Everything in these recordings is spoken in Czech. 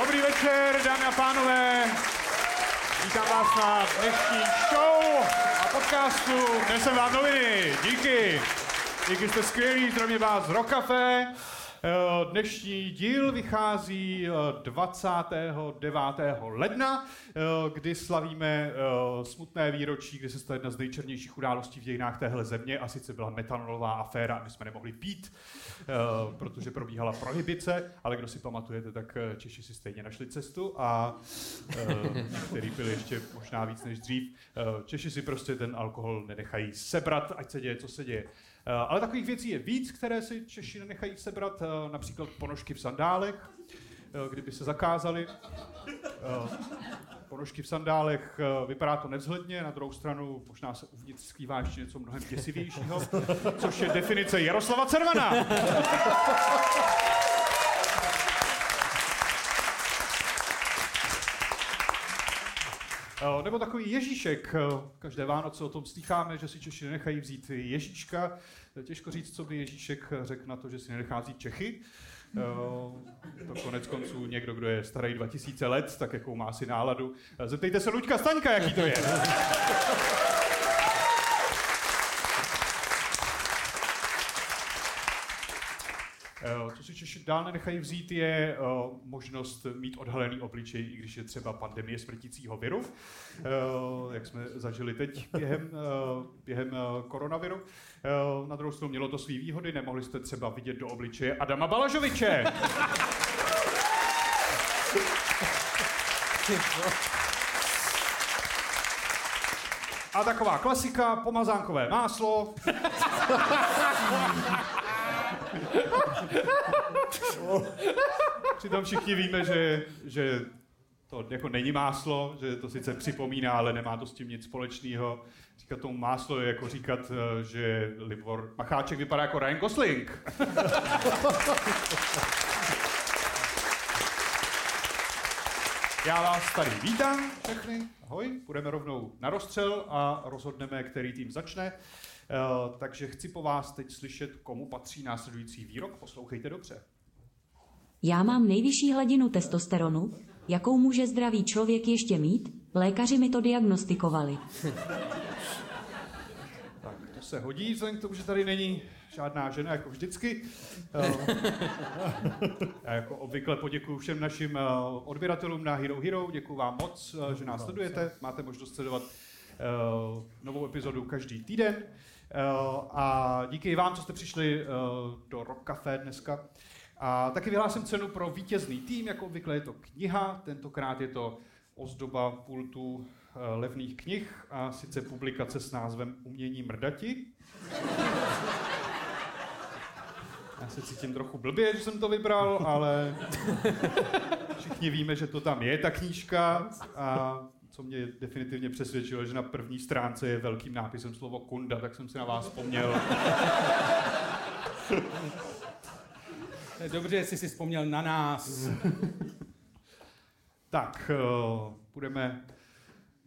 Dobrý večer, dámy a pánové. Vítám vás na dnešní show a podcastu Nesem vám noviny. Díky. Díky, jste skvělí, zdravím vás Rokafe. Eh, dnešní díl vychází 29. Eh, ledna, eh, kdy slavíme smutné výročí, kdy se stala jedna z nejčernějších událostí v dějinách téhle země a sice byla metanolová aféra my jsme nemohli pít, protože probíhala prohibice, ale kdo si pamatujete, tak Češi si stejně našli cestu a který byl ještě možná víc než dřív. Češi si prostě ten alkohol nenechají sebrat, ať se děje, co se děje. Eh, ale takových věcí je víc, které si Češi nenechají sebrat, eh, například ponožky v sandálech, eh, kdyby se zakázaly. Ponožky v sandálech, vypadá to nevzhledně, na druhou stranu možná se uvnitř skrývá ještě něco mnohem děsivějšího, což je definice Jaroslava Cervana. Nebo takový Ježíšek. Každé Vánoce o tom slycháme, že si Češi nenechají vzít Ježíška. Těžko říct, co by Ježíšek řekl na to, že si nenechá vzít Čechy. To konec konců někdo, kdo je starý 2000 let, tak jakou má si náladu. Zeptejte se Luďka Staňka, jaký to je. Co si Češi dál nenechají vzít, je uh, možnost mít odhalený obličej, i když je třeba pandemie smrtícího viru, uh, jak jsme zažili teď během, během koronaviru. Na druhou stranu mělo to své výhody, nemohli jste třeba vidět do obličeje Adama Balažoviče. A taková klasika, pomazánkové máslo. Přitom všichni víme, že, že to jako není máslo, že to sice připomíná, ale nemá to s tím nic společného. Říkat tomu máslo je jako říkat, eh, že Libor Macháček vypadá jako Ryan Gosling. Já vás tady vítám všechny. Ahoj, půjdeme rovnou na rozstřel a rozhodneme, který tým začne. Uh, takže chci po vás teď slyšet, komu patří následující výrok. Poslouchejte dobře. Já mám nejvyšší hladinu testosteronu, jakou může zdravý člověk ještě mít, lékaři mi to diagnostikovali. tak, to se hodí, vzhledem k tomu, že tady není žádná žena, jako vždycky. Já jako obvykle poděkuji všem našim eh, odběratelům na Hero Hero, děkuji vám moc, eh, že nás sledujete, máte možnost sledovat eh, novou epizodu každý týden. A díky vám, co jste přišli do Rock Café dneska. A taky vyhlásím cenu pro vítězný tým, jako obvykle je to kniha, tentokrát je to ozdoba pultu eh, levných knih a sice publikace s názvem Umění mrdati. Já se cítím trochu blbě, že jsem to vybral, ale všichni víme, že to tam je, ta knížka. A co mě definitivně přesvědčilo, že na první stránce je velkým nápisem slovo kunda, tak jsem si na vás vzpomněl. Dobře, jestli jsi vzpomněl na nás. tak, budeme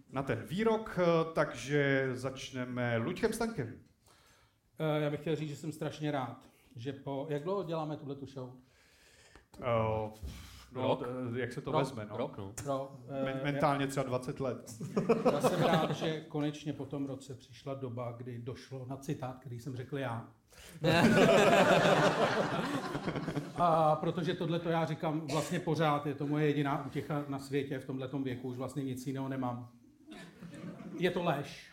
na ten výrok, uh, takže začneme Luďkem Stankem. Uh, já bych chtěl říct, že jsem strašně rád, že po... Jak dlouho děláme tuhle tu show? Uh, No, rok. jak se to rok. vezme, no. Rok, no. Rok, Men, mentálně třeba 20 let. Já jsem rád, že konečně po tom roce přišla doba, kdy došlo na citát, který jsem řekl já. A protože tohle to já říkám vlastně pořád, je to moje jediná útěcha na světě v tomhle věku, už vlastně nic jiného nemám. Je to lež.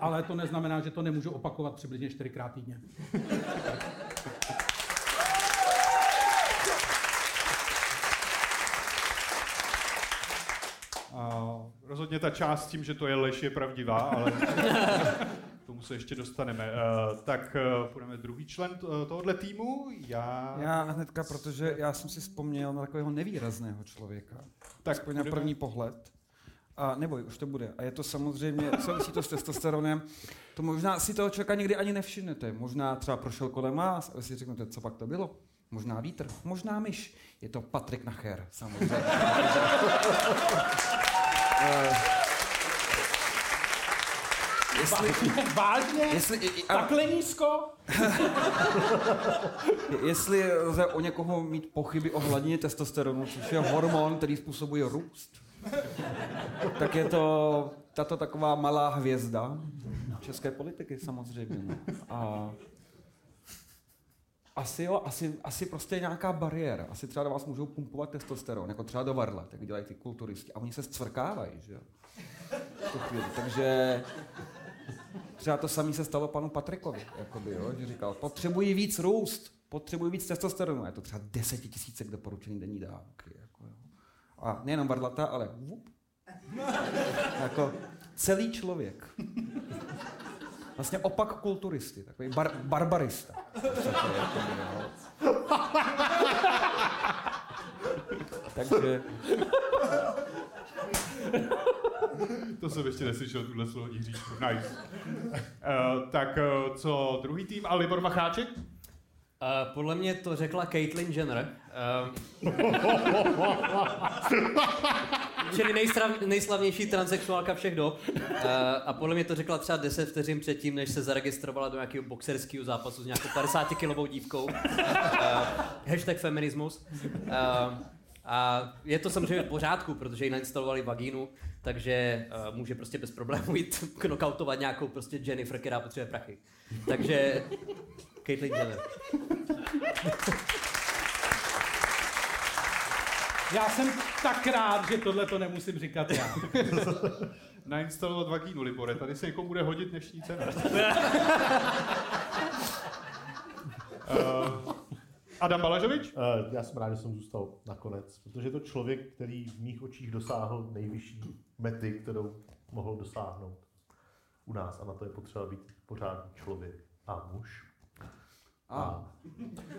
Ale to neznamená, že to nemůžu opakovat přibližně čtyřikrát týdně. A rozhodně ta část s tím, že to je lež, je pravdivá, ale tomu se ještě dostaneme. Uh, tak uh, půjdeme druhý člen tohohle týmu. Já... já hnedka, protože já jsem si vzpomněl na takového nevýrazného člověka. Tak Aspoň na první pohled. A neboj, už to bude. A je to samozřejmě, souvisí to s testosteronem. To možná si toho člověka někdy ani nevšimnete. Možná třeba prošel kolem vás a vy si řeknete, co pak to bylo. Možná vítr, možná myš. Je to Patrik Nacher, samozřejmě. Jestli, Vážně? jestli, a- Takhle nízko? jestli lze o někoho mít pochyby o hladině testosteronu, což je hormon, který způsobuje růst, tak je to tato taková malá hvězda české politiky samozřejmě. A asi jo, asi, asi prostě nějaká bariéra. Asi třeba do vás můžou pumpovat testosteron, jako třeba do varla, tak dělají ty kulturisti. A oni se zcvrkávají, že jo. Takže třeba to samé se stalo panu Patrikovi, jakoby, jo, že říkal, potřebuji víc růst, potřebuji víc testosteronu. Je to třeba desetitisícek doporučený denní dávky. Jako, jo. A nejenom varlata, ale vup. jako celý člověk. Vlastně opak kulturisty, takový bar- barbarista. Takže To jsem ještě neslyšel, tuhle slovo Jiříčku. Nice. Uh, tak uh, co druhý tým? A Libor Macháček? Uh, podle mě to řekla Caitlyn Jenner. Uh, čili nejstrav, nejslavnější transexuálka všech dob. Uh, a podle mě to řekla třeba 10 vteřin předtím, než se zaregistrovala do nějakého boxerského zápasu s nějakou 50-kilovou dívkou. Uh, hashtag feminismus. Uh, a je to samozřejmě v pořádku, protože jí nainstalovali vagínu, takže uh, může prostě bez problémů jít knockoutovat nějakou prostě Jennifer, která potřebuje prachy. Takže Caitlyn Jenner. Já jsem tak rád, že tohle to nemusím říkat já. Nainstalovat vagínu, Libore. Tady se někomu bude hodit dnešní cena. uh, Adam Balažovič? Uh, já jsem rád, že jsem zůstal nakonec, protože je to člověk, který v mých očích dosáhl nejvyšší mety, kterou mohl dosáhnout u nás. A na to je potřeba být pořádný člověk a muž. A,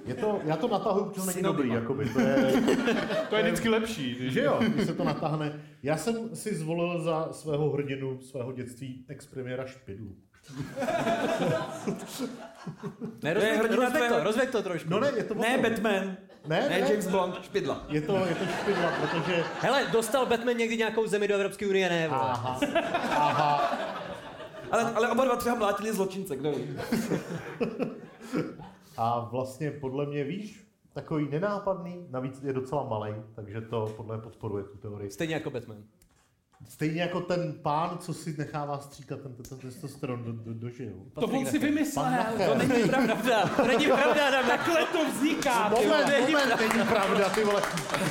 Je to, já to natahuji, protože to není dobrý, jakoby. To je, To je vždycky lepší. Že jo, když se to natáhne. Já jsem si zvolil za svého hrdinu svého dětství ex-premiéra Špidlu. Ne, To rozveď, hrdina rozveď to, tvého- rozveď to trošku. No ne, je to ne. Batman, Ne, ne, ne, James Bond, špidla. Je to, je to Špidla, protože... Hele, dostal Batman někdy nějakou zemi do Evropské unie, ne? vole? Aha, aha. Ale, ale oba dva třeba mlátili zločince, kdo ví. A vlastně podle mě, víš, takový nenápadný, navíc je docela malý, takže to podle mě podporuje tu teorii. Stejně jako Batman. Stejně jako ten pán, co si nechává stříkat ten, ten, testosteron do, do, do žil. To on si vymyslel. To není Pravda, to není pravda, Adam. Takhle to vzniká. Moment, moment, není pravda, ty vole.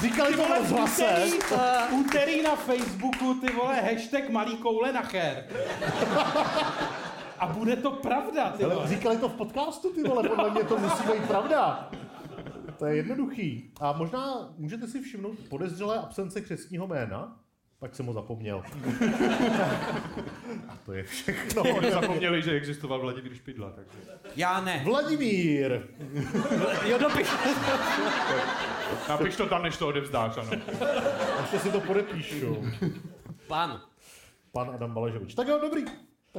Říkali Ty to vole, v v úterý, v úterý na Facebooku, ty vole, hashtag malý koule na chér. A bude to pravda, ty Ale vole. říkali to v podcastu, ty vole, podle mě to musí být pravda. To je jednoduchý. A možná můžete si všimnout podezřelé absence křesního jména, pak jsem ho zapomněl. A to je všechno. Oni zapomněli, že existoval Vladimír Špidla. Takže. Já ne. Vladimír! Jo, dopiš. Napiš to tam, než to odevzdáš, ano. Ještě si to podepíšu. Pan. Pan Adam Balažovič. Tak jo, dobrý.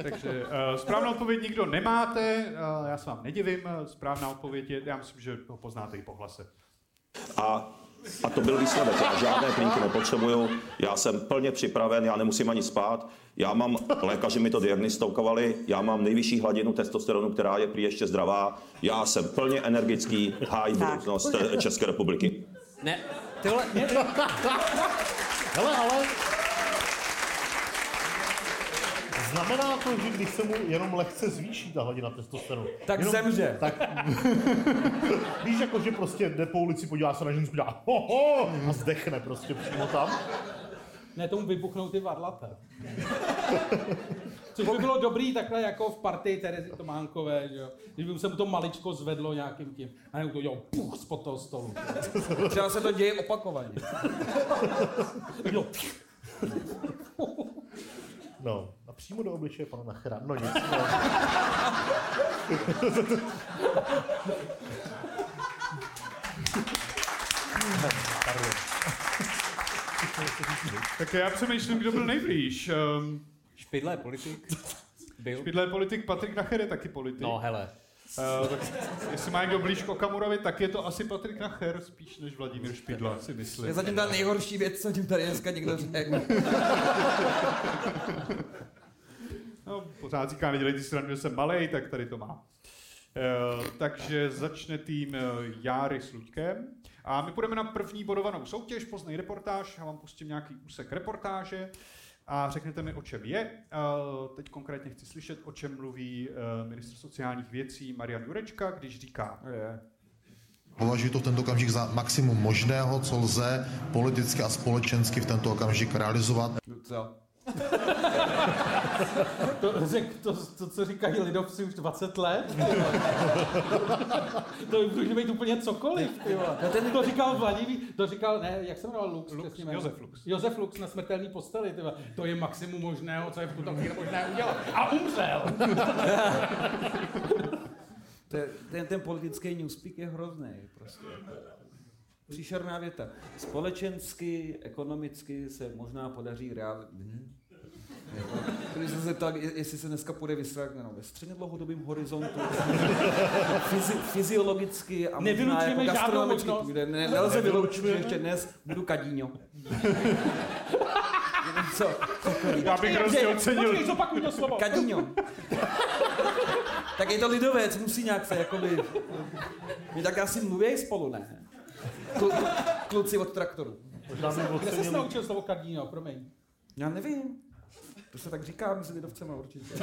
Takže uh, správnou odpověď nikdo nemáte, uh, já se vám nedivím, uh, správná odpověď je, já myslím, že ho poznáte i po hlase. A, a to byl výsledek. Já žádné klínky nepotřebuju, já jsem plně připraven, já nemusím ani spát. Já mám, lékaři mi to diagnostikovali, já mám nejvyšší hladinu testosteronu, která je prý ještě zdravá. Já jsem plně energický, hájí budoucnost eh, České republiky. Ne, ty vole, Hele, ale... Znamená to, že když se mu jenom lehce zvýší ta hladina testosteronu. Tak jenom, zemře. Tak, víš, jako, že prostě jde po ulici, podívá se na ženskou, dá ho, ho, a zdechne prostě přímo tam. Ne, tomu vybuchnou ty varlata. Což by bylo dobrý takhle jako v partii Terezy Tománkové, že jo. Když by se mu to maličko zvedlo nějakým tím, a nebo to udělal puch spod toho stolu. Třeba se to děje opakovaně. Jo, No, a přímo do obličeje pana Nachera. No nic. No. Tak já přemýšlím, kdo byl nejblíž. Um, Špidle je politik. Byl. Špidla je politik, Patrik Nacher je taky politik. No hele. Uh, tak jestli má někdo blíž k Okamurovi, tak je to asi Patrik Nacher spíš než Vladimír Špidla, si Je myslím. zatím ta nejhorší věc, co tím tady dneska někdo řekl. No, pořád říká, nedělejte si že jsem malej, tak tady to má. Uh, takže začne tým uh, Járy s Luďkem. A my půjdeme na první bodovanou soutěž, poznej reportáž, já vám pustím nějaký úsek reportáže a řeknete mi, o čem je. Teď konkrétně chci slyšet, o čem mluví uh, ministr sociálních věcí Marian Jurečka, když říká, Je. Považuji to v tento okamžik za maximum možného, co lze politicky a společensky v tento okamžik realizovat. Co? To, řek, to, to, co říkají lidovci už 20 let. to může být úplně cokoliv. ty vole. To říkal Vladimír, to říkal, ne, jak se jmenoval Lux? Lux, přesně? Josef Lux. Josef Lux na smrtelný posteli. Ty vole. To je maximum možného, co je v tuto chvíli možné udělat. A umřel. Je, ten, ten politický newspeak je hrozný. Prostě. Příšerná věta. Společensky, ekonomicky se možná podaří reálně. Hm? Jako, Když jsem se zeptal, je- jestli se dneska půjde vysrat, no, ve středně dlouhodobém horizontu, fyzi, fyziologicky a možná jako gastronomicky půjde. Ne, nelze vyloučit, že ještě dnes budu kadíňo. Co? já bych hrozně ocenil, Počkej, zopakuj to slovo. Kadíňo. tak je to lidovec, musí nějak se jakoby... My tak asi mluví spolu, ne? Klu, kluci od traktoru. Možná bych Kde jsi naučil slovo kardíno, promiň. Já nevím. To se tak říká mezi lidovcema určitě.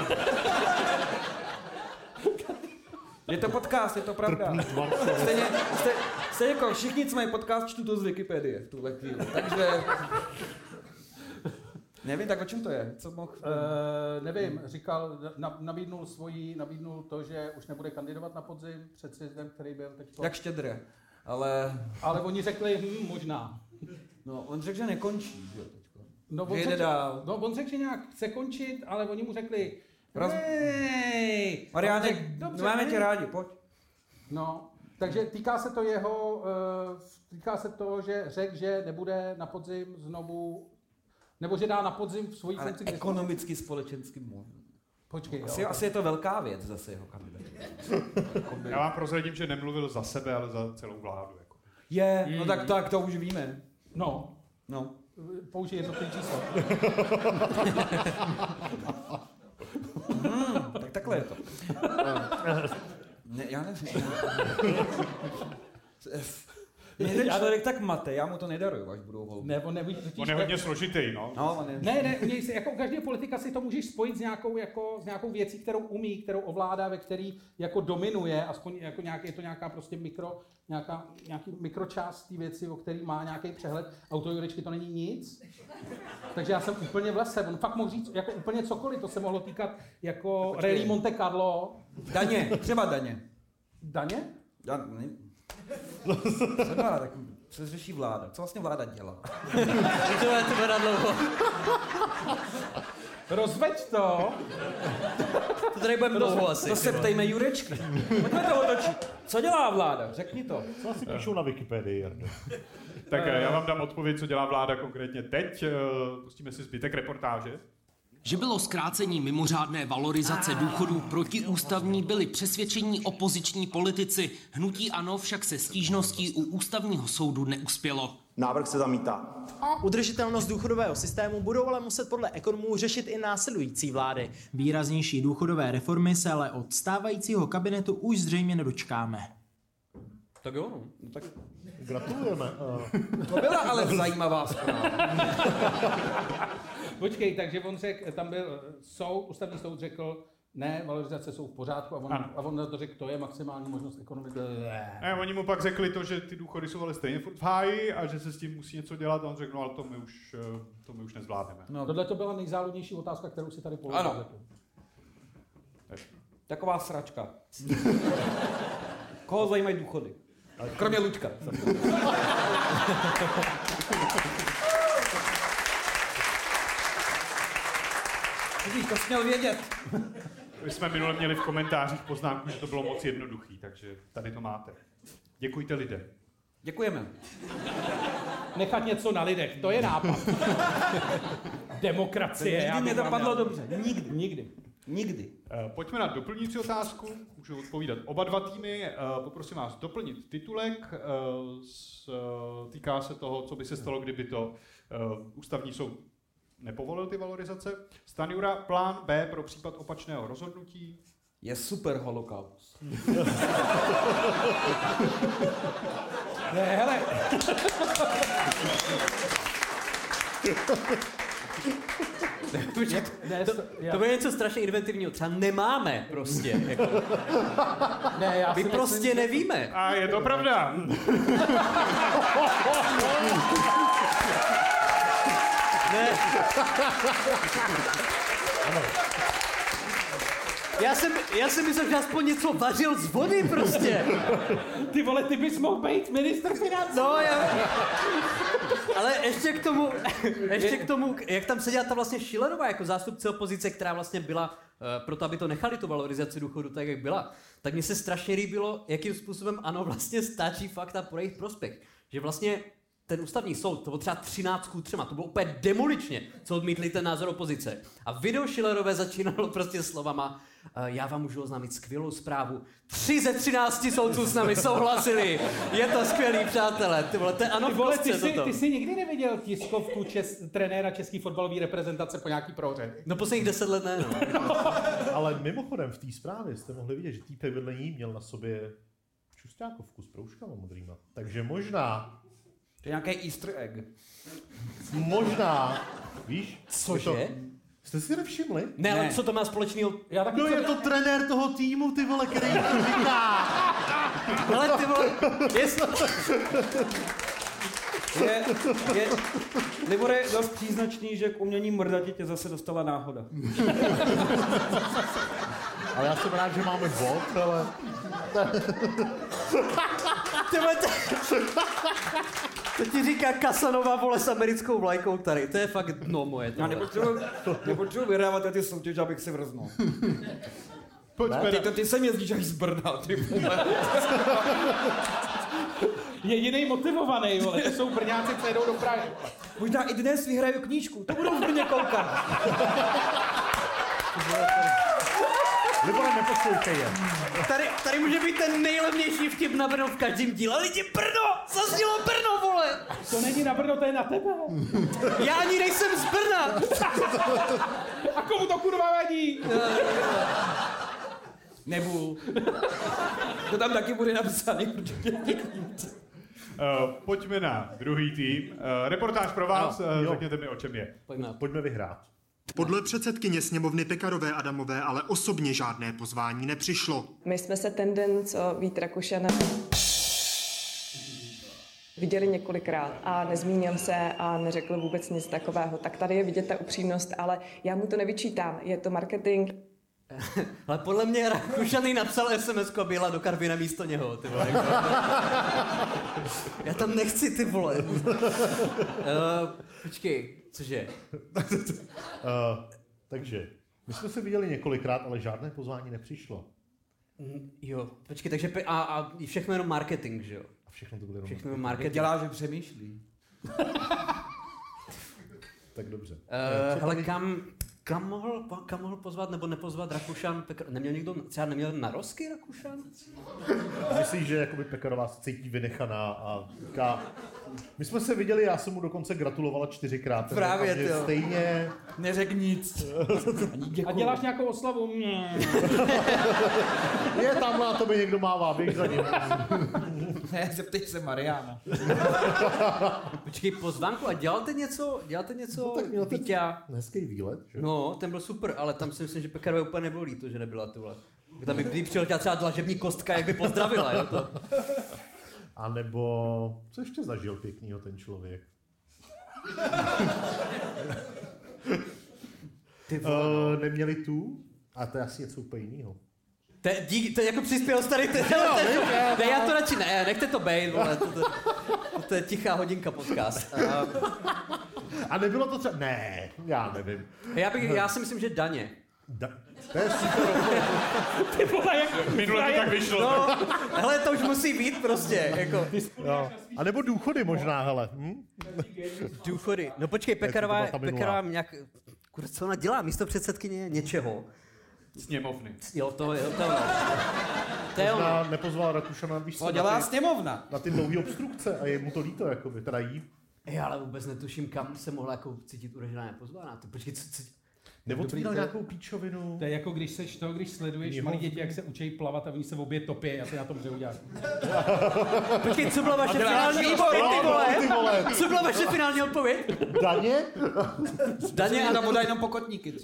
Je to podcast, je to pravda. Stejně, jste, jste jako všichni, co mají podcast, čtu to z Wikipedie v tuhle chvíli. Takže... Nevím, tak o čem to je? Co mohl... Uh, nevím, říkal, na, nabídnul svoji, nabídnul to, že už nebude kandidovat na podzim před sjezdem, který byl teď. Jak štědré. Ale... Ale oni řekli, hm, možná. No, on řekl, že nekončí. že jo, teďko. No, Že jde řekl, dál. no, on řekl, že nějak chce končit, ale oni mu řekli, Roz- hej! Mariáne, On dobře, máme tě rádi, pojď. No, takže týká se to jeho, uh, týká se to, že řekl, že nebude na podzim znovu, nebo že dá na podzim v svojí Ale funkci. ekonomicky, společensky možná. Počkej, Asi, jo. asi je to velká věc zase jeho kandidat. já vám prozradím, že nemluvil za sebe, ale za celou vládu. Jako. Je, no tak, tak to už víme. No, No. použij jednotlivé číslo. Tak takhle je to. Ne, já nevím. Mě ten člověk tak mate, já mu to nedaruju, až budou volby. Ne, on totiž, On je hodně složitý, no. No, on je... Ne, ne, u něj si, jako u každého politika si to můžeš spojit s nějakou, jako, s nějakou věcí, kterou umí, kterou ovládá, ve který jako dominuje, aspoň jako nějak, je to nějaká prostě mikro, nějaká, nějaký mikročást té věci, o který má nějaký přehled. A u toho Jurečky to není nic. Takže já jsem úplně v lese. On fakt mohl říct jako úplně cokoliv. To se mohlo týkat jako Počkej. Rally Monte Carlo. Daně, třeba daně. Daně? Já ne... Třeba, tak se řeší vláda. Co vlastně vláda dělá? To je to na dlouho. Rozveď to. To tady budeme dlouho asi. To se ptejme Jurečky. Pojďme to otočit. Co dělá vláda? Řekni to. co asi píšou na Wikipedii, Jardo? Tak já vám dám odpověď, co dělá vláda konkrétně teď. Eh, Pustíme si zbytek reportáže. Že bylo zkrácení mimořádné valorizace důchodů protiústavní, byli přesvědčení opoziční politici. Hnutí ANO však se stížností u ústavního soudu neuspělo. Návrh se zamítá. Udržitelnost důchodového systému budou ale muset podle ekonomů řešit i následující vlády. Výraznější důchodové reformy se ale od stávajícího kabinetu už zřejmě nedočkáme. Tak jo, no. No, tak Gratulujeme. eh, to byla ale zajímavá zpráva. Počkej, takže on řekl, tam byl soud, ústavní soud řekl, ne, valorizace jsou v pořádku a on, Ano. a on na to řekl, to je maximální možnost ekonomiky. Ne, oni mu pak řekli to, že ty důchody jsou ale stejně furt v háji a že se s tím musí něco dělat a on řekl, no ale to my už, eh, to my už nezvládneme. No, Tohle to byla nejzáludnější otázka, kterou si tady položil. Ano. taková sračka. Koho zajímají důchody? Kromě Luďka. Vidíš, to jsi měl vědět. My jsme minule měli v komentářích poznámku, že to bylo moc jednoduchý, takže tady to máte. Děkujte lidé. Děkujeme. Nechat něco na lidech, to je nápad. Demokracie. Nikdy mě to padlo dobře. Nikdy. Nikdy. Nikdy. Eh, Pojďme na doplňující otázku. Můžu odpovídat oba dva týmy. Eh, Poprosím vás doplnit titulek. eh, s- Týká se toho, co by se stalo, kdyby to ústavní soud nepovolil ty valorizace. Stanjura, plán B pro případ opačného rozhodnutí. Je super holokaust. Ne, hele. Ne, to, to bude něco strašně inventivního. Třeba nemáme prostě. Jako. Ne, já My prostě myslím, že- nevíme. A je to pravda. Ne. Já jsem, já jsem myslel, že aspoň něco vařil z vody prostě. Ty vole, ty bys mohl být ministr financí. No, já... Ale ještě k tomu, ještě k tomu, jak tam seděla ta vlastně Schillerová jako zástupce opozice, která vlastně byla uh, proto, aby to nechali tu valorizaci důchodu tak, jak byla, tak mně se strašně líbilo, jakým způsobem ano vlastně stáčí fakta pro jejich prospěch. Že vlastně ten ústavní soud, to bylo třeba 13 k 3, to bylo úplně demoličně, co odmítli ten názor opozice. A video Schillerové začínalo prostě slovama, "Eh, já vám můžu oznámit skvělou zprávu. Tři ze 13 soudců s námi souhlasili. Je to skvělý, přátelé. Ty vole, to je ano Ty vole, ty jsi, ty jsi nikdy neviděl tiskovku čes, trenéra české fotbalové reprezentace po nějaký prohře? No posledních deset let ne, no. Ale mimochodem v té zprávě jste mohli vidět, že týpek vedle ní měl na sobě čustákovku s proužkama modrýma. Takže možná, To je nějaký easter egg. možná, víš? Cože? Jste si nevšimli? Ne, ale Ne. co to má společného? Já tak No je to trenér toho týmu, ty vole, který to říká. Ale ty vole, jestli... Je, je, Libore je dost příznačný, že k umění mrdatě tě zase dostala náhoda. Ale já jsem rád, že máme bod, ale Ty vole, to... ti říká Kasanova, vole, s americkou vlajkou tady. To je fakt dno moje. Já nepotřebuji, nepotřebuji vyhrávat ty soutěže, abych si vrznul. Pojďme Ty, to, ty sem jezdíš až z Brna, ty vole. Jedinej motivovaný, vole, to jsou Brňáci, co jedou do Prahy. Možná i dnes vyhraju knížku, to budou v Brně koukat. Libore, neposlouchej je. Tady, tady může být ten nejlevnější vtip na Brno v každém díle. Lidi, Brno! Zaznělo Brno, vole! To není na Brno, to je na tebe. Já ani nejsem z Brna! A komu to kurva vadí? Nebu. To tam taky bude napsaný, určitě. Uh, pojďme na druhý tým. Uh, reportáž pro vás, Ano, uh, řekněte mi, o čem je. Pojďme. Pojďme vyhrát. Podle předsedkyně sněmovny Pekarové Adamové ale osobně žádné pozvání nepřišlo. My jsme se ten den, co Vít Rakušan viděli několikrát a nezmínil se a neřekl vůbec nic takového. Tak tady je vidět ta upřímnost, ale já mu to nevyčítám. Je to marketing. Ale podle mě Rakušaný napsal sms a byla do Karvina místo něho, ty vole. Já tam nechci, ty vole. Uh, počkej, cože? Uh, takže, my jsme se viděli několikrát, ale žádné pozvání nepřišlo. Mm, Jo, počkej, takže pe- a, a všechno jenom marketing, že jo? A všechno to bylo jenom Všechno jenom marketing. marketing. Dělá, že přemýšlí. Tak dobře. Uh, hele, kam, kam mohl, kam mohl pozvat nebo nepozvat Rakušan? Pekr... Neměl někdo, třeba neměl na rozky Rakušan? Myslíš, že jakoby Pekarová se cítí vynechaná a říká, my jsme se viděli, já jsem mu dokonce gratulovala čtyřikrát. Právě, jo. Stejně, Neřek nic. A děláš nějakou oslavu? Je tam na tobě někdo mává, běž za ním. Ne, zeptej se Mariana. Počkej, pozvánku, a děláte něco, děláte něco, No tak měl ten- Víťa? Hezký výlet, že? No, ten byl super, ale tam si myslím, že Pekarové úplně nebylo líto, že nebyla ty vole. Tam by kdyby přiletěla třeba dlažební kostka, jak by pozdravila, jo to. A nebo, co ještě zažil pěknýho ten člověk? Ty vole, no. Uh, neměli tu? A to je asi něco úplně jiného. To je, dík, to je jako přispěl starý ten, ne, ne, já to radši ne, nechte to bejt, vole, to, to, to, to je tichá hodinka podcast. A, A nebylo to třeba... Ne, já nevím. já, bych, já si myslím, že daně. Da... To je super. Ty vole, jak... Minule to tak vyšlo. No, hele, to už musí být prostě, jako. Jo. A nebo důchody možná, hele. Hm? Důchody. No počkej, Pekarová. Pekarová nějak, kurva, co ona dělá, místo předsedkyně něčeho. Sněmovny. Jo, to, jo, to je ono. To je ono. Možná nepozval Rakušana, víš co, dělá na ty, sněmovna? na ty dlouhé obstrukce a je mu to líto, jakoby, teda jí. Já ale vůbec netuším, kam se mohla jako cítit uražená nepozvaná. Ty počkej, co, co, Neotvíral Dobrý, to- nějakou píčovinu. To je jako když seš to, když sleduješ Jeho- malí děti, jak se učí plavat a oni se v obě topí a ty na tom může udělat. Počkej, co byla vaše děláš finální odpověď, ty vole? ty vole. Co byla vaše finální odpověď? Daně? Daně a tam jenom pokotníky.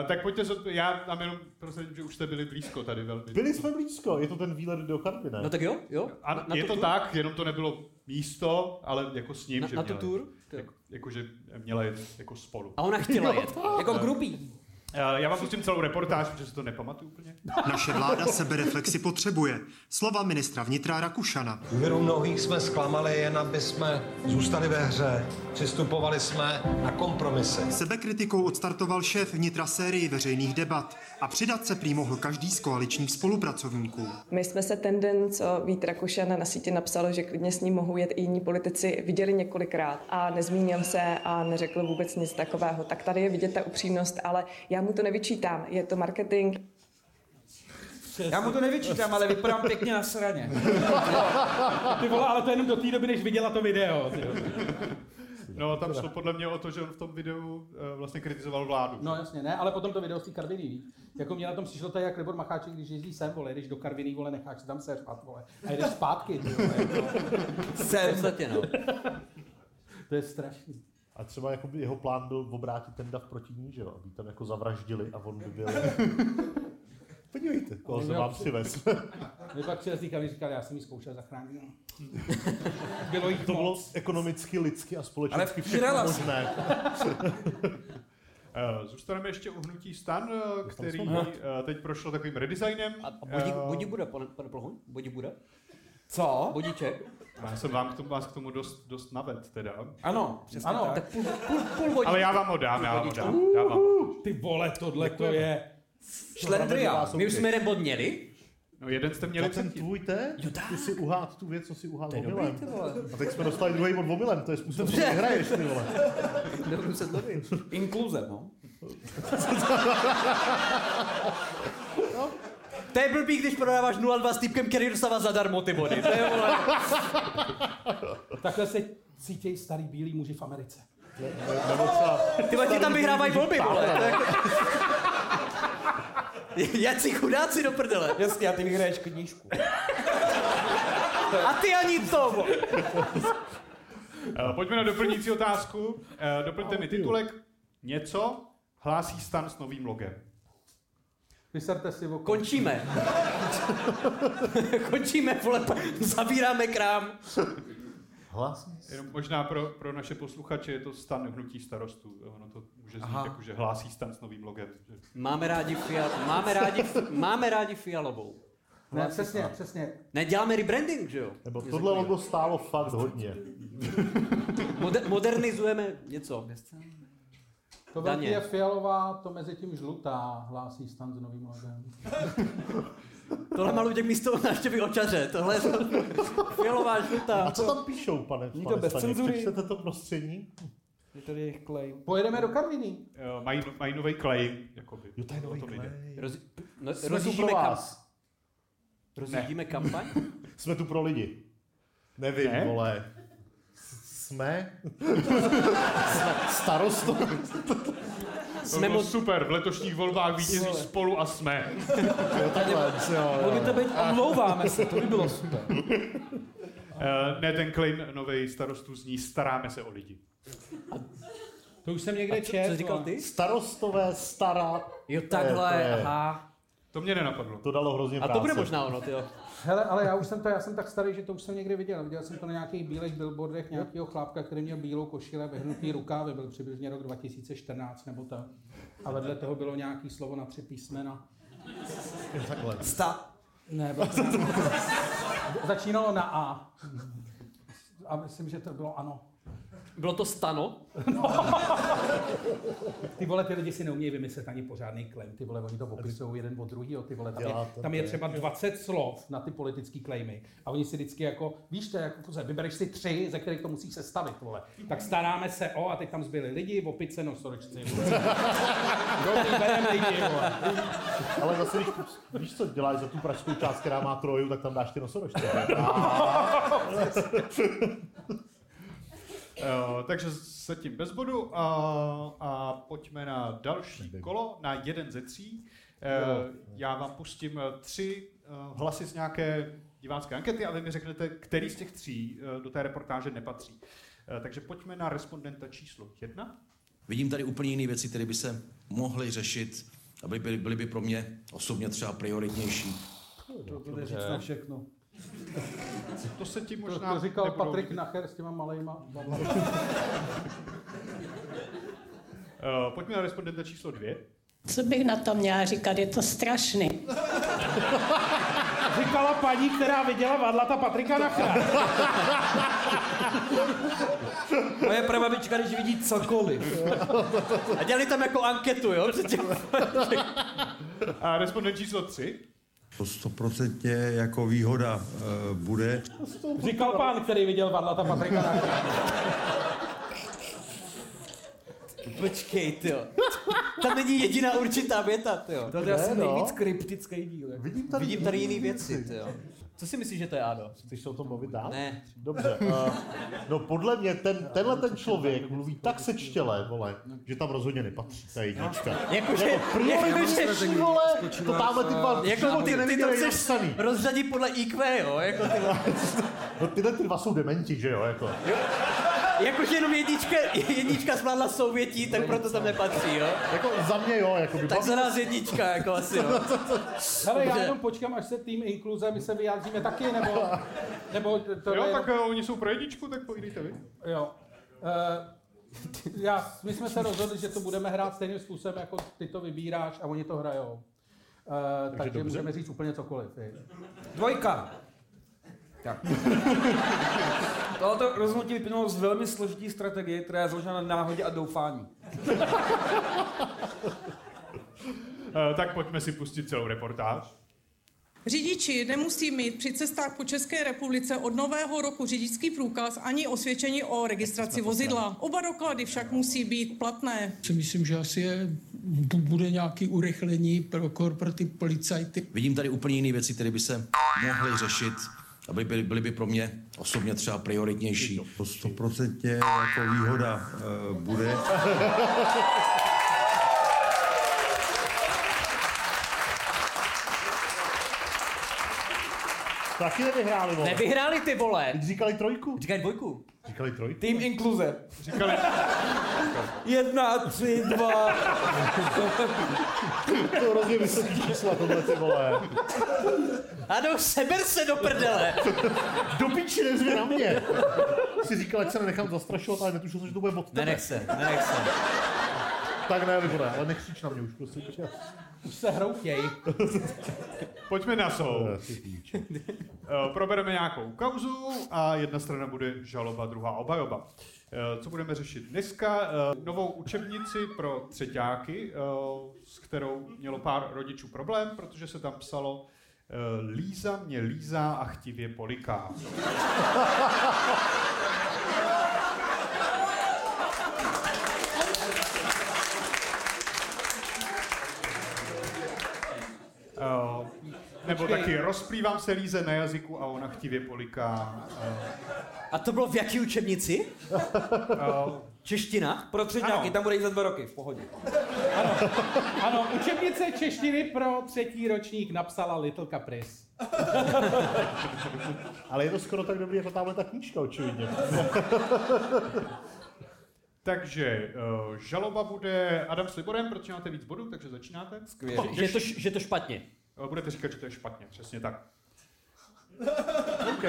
Eh, tak pojďte, já tam jenom prostě, že už jste byli blízko tady velmi. Byli jsme blízko, je to ten výlet do Karvy, ne? No tak jo, jo. A Na- na je to tour? tak, jenom to nebylo místo, ale jako s ním, Na- že na tu měla tour? jet. Jako, jako, že měla jet jako spolu. A ona chtěla jet. Jako grubý. Eh, Já vám pustím celou reportáž, protože si to nepamatuju úplně. Naše vláda sebereflexi potřebuje. Slova ministra vnitra Rakušana. Důvěru mnohých jsme zklamali, jen aby jsme zůstali ve hře. Přistupovali jsme na kompromisy. Sebekritikou odstartoval šéf vnitra sérii veřejných debat a přidat se prý mohl každý z koaličních spolupracovníků. My jsme se ten den, co Vít Rakušan na sítě napsal, že klidně s ním mohou jet i jiní politici, viděli několikrát a nezmínil se a neřekl vůbec nic takového. Tak tady je vidět ta upřímnost, ale já mu to nevyčítám. Je to marketing. Já mu to nevyčítám, ale vypadám pěkně na sraně. Ty vole, ale to jenom do té doby, než viděla to video. Ty. No, tam šlo podle mě o to, že on v tom videu eh, vlastně kritizoval vládu. No jasně, ne, ale potom to video z té Karviny, víš. Jako mě na tom přišlo to, jak Libor Macháček, když jezdí sem, vole, jdeš do Karviny, vole, necháš se tam seřvat, vole. A jdeš zpátky, ty vole. Jako. Podstatě, no. To je strašný. A třeba jakoby jeho plán byl obrátit ten dav proti ní, že jo? Aby tam jako zavraždili a on by byl... Podívejte, koho jsem měl vám při- přivez. My pak přijel Karviny, říkal, já jsem ji zkoušel zachránit. Bylo jich To bylo moc. ekonomicky, lidsky a Ale společensky všechno možné. Eh, Zůstaneme ještě u hnutí stan, eh, který eh, teď prošlo takovým redesignem. A budík, Eh, budík bude, pane, pane Plhoň? Budík bude? Co? Budíček? Já jsem vám k tomu, vás k tomu dost, dost naved teda. Ano, přesně Ano, tak. Tak půl, půl, půl. Ale já vám ho dám, já vám ho dám. Já vám. Ty vole, tohle to je... Šlendrián. My už jsme jeden bod měli. No jeden jste měli ten tvůj te? Ty si uhád tu věc, co si uhád To je dobrý, omylem. A teď jsme dostali druhý bod omylem, to je způsob, Dobře. jak hraješ, ty vole. Nebudu se zlobit. Inkluze, no. To je blbý, když prodáváš 0,2 s týpkem, který dostává zadarmo ty body. To je, vole. Takhle se cítějí starý bílí muži v Americe. Ty ti tam vyhrávají volby, vole. Jací chudáci do prdele. Jasně, a ty vyhraješ knížku. A ty ani to. Eh, Pojďme na doplňující otázku. Eh, Doplňte mi titulek. Něco hlásí stan s novým logem. Vyserte si oko. Končíme. Končíme, vole, zavíráme krám. Hlásí. Jenom možná pro, pro naše posluchače je to stan hnutí starostů. Ono to může znít Aha. jako, že hlásí stan s novým logem. Že... Máme rádi, fial, máme rádi, máme rádi fialovou. Ne, přesně, přesně. Ne, děláme rebranding, že jo? Nebo Něco tohle logo stálo fakt hodně. Moder- modernizujeme něco. To Daně. je fialová, to mezi tím žlutá, hlásí stan s novým logem. Tohle má Luděk místo návštěvy očaře. Tohle je to fialová žlutá. A co tam píšou, pane, Není to pane bez cenzury. Přečtete to prostřední? Je tady jejich claim. Pojedeme do Karviny. Eh, Mají, mají nový claim. Jakoby. Jo, to je nový klej. Roz, no, rozjíždíme kam? Rozjíždíme kampaň? Jsme tu pro lidi. Nevím, Ne? vole. Jsme? Jsme starostou. To Jsme bylo mo- super, v letošních volbách vítězí spolu a jsme. Jo, takhle, jo, Mohli jo. to být omlouváme se, to by bylo super. Eh, Ne, ten claim nový starostů zní staráme se o lidi. To už jsem někde Co, četl. co říkal ty? Starostové, stará. Jo, To takhle, je- aha. To mě nenapadlo. To dalo hrozně A práce. to bude možná ono, tyjo. Hele, ale já už jsem to, já jsem tak starý, že to už jsem někdy viděl. Viděl jsem to na nějakých bílých billboardech nějakého chlápka, který měl bílou košile, vyhnutý rukávy, byl přibližně rok 2014 nebo tak. A vedle toho bylo nějaký slovo na tři písmena. Takhle. Sta. Ne, bylo to Začínalo na A. A myslím, že to bylo ano. Bylo to stano? Ty vole, ty lidi si neumějí vymyslet ani pořádný klem. Ty vole, oni to opisují jeden od druhého. Ty vole, tam je, tam je třeba 20 slov na ty politické klejmy. A oni si vždycky jako, víš to, jako vybereš si tři, ze kterých to musíš sestavit, vole. Tak staráme se o, a teď tam zbyli lidi, opice, nosoročci. Lidi, vole. Ale zase, když, víš, co děláš za tu pražskou část, která má troju, tak tam dáš ty nosorožce. Takže zatím bez bodu a, a pojďme na další kolo, na jeden ze tří. Uh, já vám pustím eh, tři uh, hlasy z nějaké divácké ankety a vy mi řeknete, který z těch tří do té reportáže nepatří. Takže pojďme na respondenta číslo jedna. Vidím tady úplně jiné věci, které by se mohly řešit, aby byly, byly by pro mě osobně třeba prioritnější. To, jde říct na všechno. To se ti To, možná to říkal nebudou Patrik. Nacher s těma malejma. Uh, pojďme na respondenta číslo dvě. Co bych na to měla říkat, je to strašný. Říkala paní, která viděla Vadlata Patrika Nachera. Moje prababička, když vidí cokoliv. A dělali tam jako anketu, jo? Předtím. A respondent číslo tři. To stoprocentně jako výhoda uh, bude. Říkal pán, který viděl Vadlata Patrika. Počkej, ty Tam není jediná určitá věta, ty To je asi nejvíc kryptický díl. Vidím tady, Vidím tady jiný věci, ty Co si myslíš, že to je Ado? Chceš se o tom mluvit dál? Ne. Dobře. Uh, no podle mě ten, tenhle ten člověk mluví tak sečtěle, vole, že tam rozhodně nepatří ta jednička. Jakože- jako prioritnější, vole, to tamhle ty dva Jako životy ty, ty to chceš rozřadit podle IQ, jo? Jako ty, No tyhle ty dva jsou dementi, že jo, jako. Jakože jenom jednička, jednička zvládla souvětí, tak proto tam nepatří, jo? Jako za mě jo, jako by Tak za nás jednička, jako asi, jo. Hele, já jenom počkám, až se tým inkluze, my se vyjádříme taky, nebo... nebo to, Jo, je- tak uh, oni jsou pro jedničku, tak povídejte vy. Jo. Uh, já, my jsme se rozhodli, že to budeme hrát stejným způsobem, jako ty to vybíráš a oni to hrajou. Uh, takže takže můžeme říct úplně cokoliv. Dvojka. Tak. Tohoto rozhodnutí vyplynulo z velmi složitý strategie, která je založena na náhodě a doufání. Uh, tak pojďme si pustit celou reportáž. Řidiči nemusí mít při cestách po České republice od nového roku řidičský průkaz ani osvědčení o registraci vozidla. Oba doklady však musí být platné. si myslím, že asi je, bu- bude nějaké urychlení pro, kor- pro ty policajty. Vidím tady úplně jiné věci, které by se mohly řešit, aby byly, byly by pro mě osobně třeba prioritnější. To stoprocentně jako výhoda uh, bude. Taky nevyhráli, vole. Nevyhráli ty vole. Teď říkali trojku. Říkají dvojku. Říkali trojku. Tým inkluze. Říkali... Jedna, tři, dva. To hrozně vysoký čísla, tohle ty vole. Ano, seber se do prdele. Do piči nezvě na mě. Si říkal, ať se nenechám zastrašovat, ale netušil jsem, že to bude od tebe. Nenech se, nenech se. Tak ne, Libore, ale nekřič na mě už, prosím. Už se hroutěj. Pojďme na soud. Eh, Probereme nějakou kauzu a jedna strana bude žaloba, druhá obhajoba. Eh, Co budeme řešit dneska? Eh, Novou učebnici pro třeťáky, eh, s kterou mělo pár rodičů problém, protože se tam psalo eh, Líza mě lízá a chtivě poliká. Eh, nebo Počkej. taky rozplývám se líze na jazyku a ona chtivě poliká. eh, A to bylo v jaký učebnici? eh, Čeština? Pro třetňáky, Ano. tam bude jít za dva roky, v pohodě. Ano, učebnice češtiny pro třetí ročník napsala Little Caprice. Ale je to skoro tak dobrý jako tamhle ta knížka, očividně. Takže uh, žaloba bude Adam s Liborem, protože máte víc bodů, takže začínáte. Skvěle. Že to, že to špatně. Eh, Budete říkat, že to je špatně, přesně tak. OK,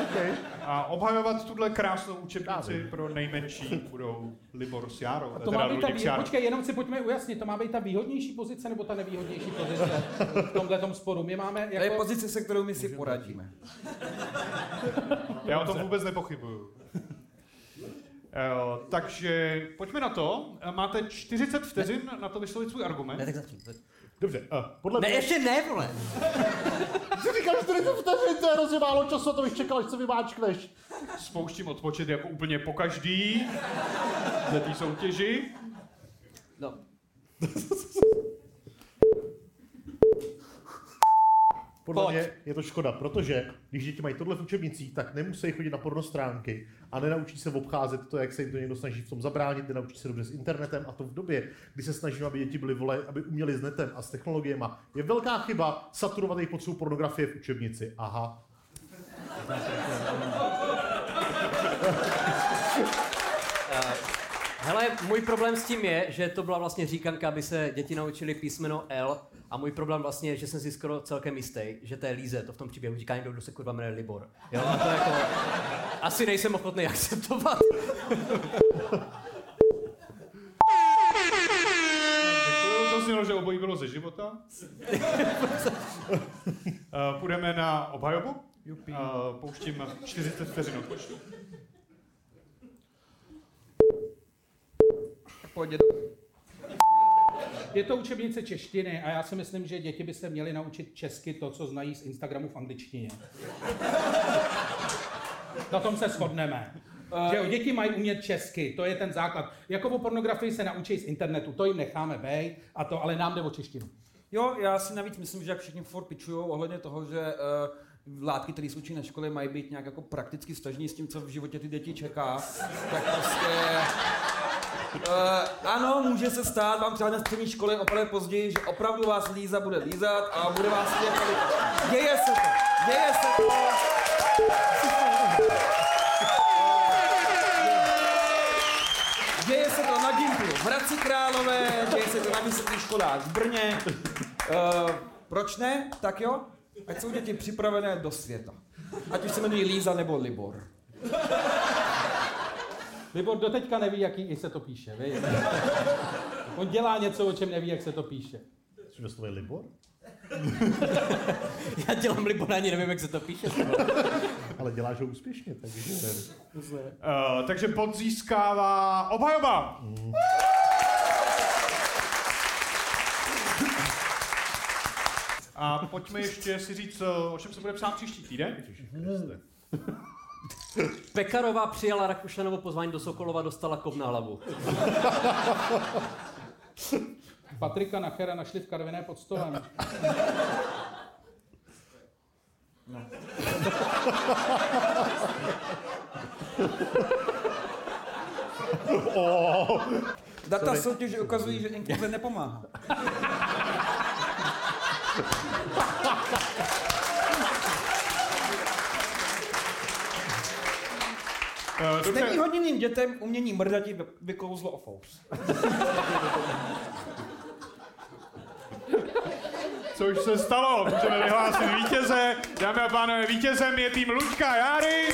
OK. A obhajovat tuhle krásnou učebnici pro nejmenší budou Libor s Járou. A to má být ta, vý... počkej, jenom si pojďme ujasnit, to má být ta výhodnější pozice nebo ta nevýhodnější pozice v tomhle sporu. My máme jako... To je pozice, se kterou my si poradíme. Já o tom vůbec nepochybuju. Uh, takže pojďme na to. Eh, Máte 40 vteřin na to vyslovit svůj argument. Ne, tak začni. Dobře, uh, podle Ne, mě... ještě ne, vole. Jsi říkal 40 vteřin, to je hrozně málo času, a to bych čekal, až se vymáčkneš. Spouštím odpočet jako úplně po každý na té soutěži. No. podle Pojď. mě je to škoda, protože když děti mají tohle v učebnicích, tak nemusí chodit na pornostránky a nenaučí se obcházet to, jak se jim to někdo snaží v tom zabránit, nenaučí se dobře s internetem a to v době, kdy se snažíme, aby děti byly vole, aby uměli s netem a s technologiemi. Je velká chyba saturovat jejich potřebu pornografie v učebnici. Aha. Eh, Hele, můj problém s tím je, že to byla vlastně říkanka, aby se děti naučili písmeno L a můj problém vlastně je, že jsem si skoro celkem jistý, že to je Líze, to v tom příběhu říká někdo, kdo se kurva jmenuje Libor. Jo, a to jako, asi nejsem ochotný akceptovat. To znělo, že obojí bylo ze života. Eh, Půjdeme na obhajobu. Uh, pouštím 40 vteřin odpočtu. Pojď, Je to učebnice češtiny a já si myslím, že děti by se měly naučit česky to, co znají z Instagramu v angličtině. Na tom se shodneme. Že jo, děti mají umět česky, to je ten základ. Jako o pornografii se naučí z internetu, to jim necháme bej, a to, ale nám jde o češtinu. Jo, já si navíc myslím, že jak všichni furt pičují ohledně toho, že uh, látky, které se učí na škole, mají být nějak jako prakticky stažní s tím, co v životě ty děti čeká, tak prostě... Uh, ano, může se stát vám třeba na střední škole opravdu později, že opravdu vás Líza bude lízat a bude vás jako... Děje se to, děje se to. Děje se to na Gimplu v Hradci Králové, děje se to na vysokých školách v Brně. Uh, proč ne? Tak jo, ať jsou děti připravené do světa. Ať už se jmenují Líza nebo Libor. Libor doteďka neví, jaký i se to píše. Vy? On dělá něco, o čem neví, jak se to píše. Což to je Libor? Já dělám Libor, ani nevím, jak se to píše. Ale děláš ho úspěšně, takže... Uh, takže bod získává obhajoba. A pojďme ještě si říct, o čem se bude psát příští týden. Pekarová přijala Rakušanovo pozvání do Sokolova, dostala kov na hlavu. Patrika Nachera našli v Karviné pod stolem. No. oh. Data Sorry. soutěže ukazují, že inkluze nepomáhá. Uh, S nevýhodněným dětem umění mrdati vy- vykouzlo o fous. Což se stalo, můžeme vyhlásit vítěze. Dámy a pánové, vítězem je tým Luďka Járy.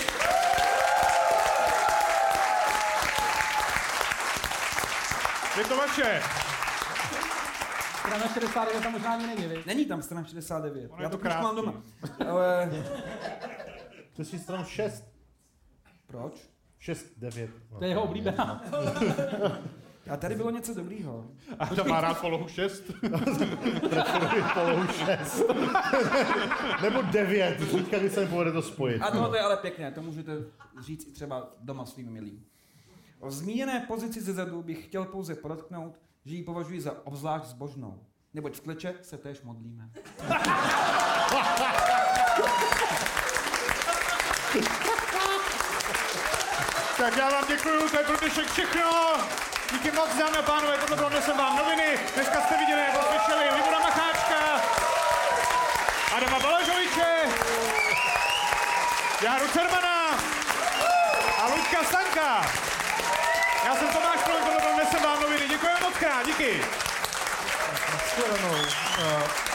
Je to vaše. Strana 69 tam možná ani není, vy? Není tam strana 69. Ono je Já to to knížku mám doma. Ale... To je stranu 6. Proč? 6, 9. To je jeho oblíbená. A tady bylo něco dobrýho. A to má rád polohu 6. Preferuji polohu 6. Nebo 9, říká, když se mi povede to spojit. A tohle je ale pěkné, to můžete říct i třeba doma svým milým. O zmíněné pozici ze zadu bych chtěl pouze podotknout, že ji považuji za obzvlášť zbožnou. Neboť v kleče se též modlíme. Tak já vám děkuju, to je pro dnešek všechno. Díky moc, dámy a pánové, tohle bylo Nesem vám noviny. Dneska jste viděli, nebo slyšeli Libora Macháčka, Adama Balažoviče, Járu Cermana a Luďka Stanka. Já jsem Tomáš Kolem, tohle byl Nesem vám noviny. Děkuji moc krát, díky. Shledanou. Uh,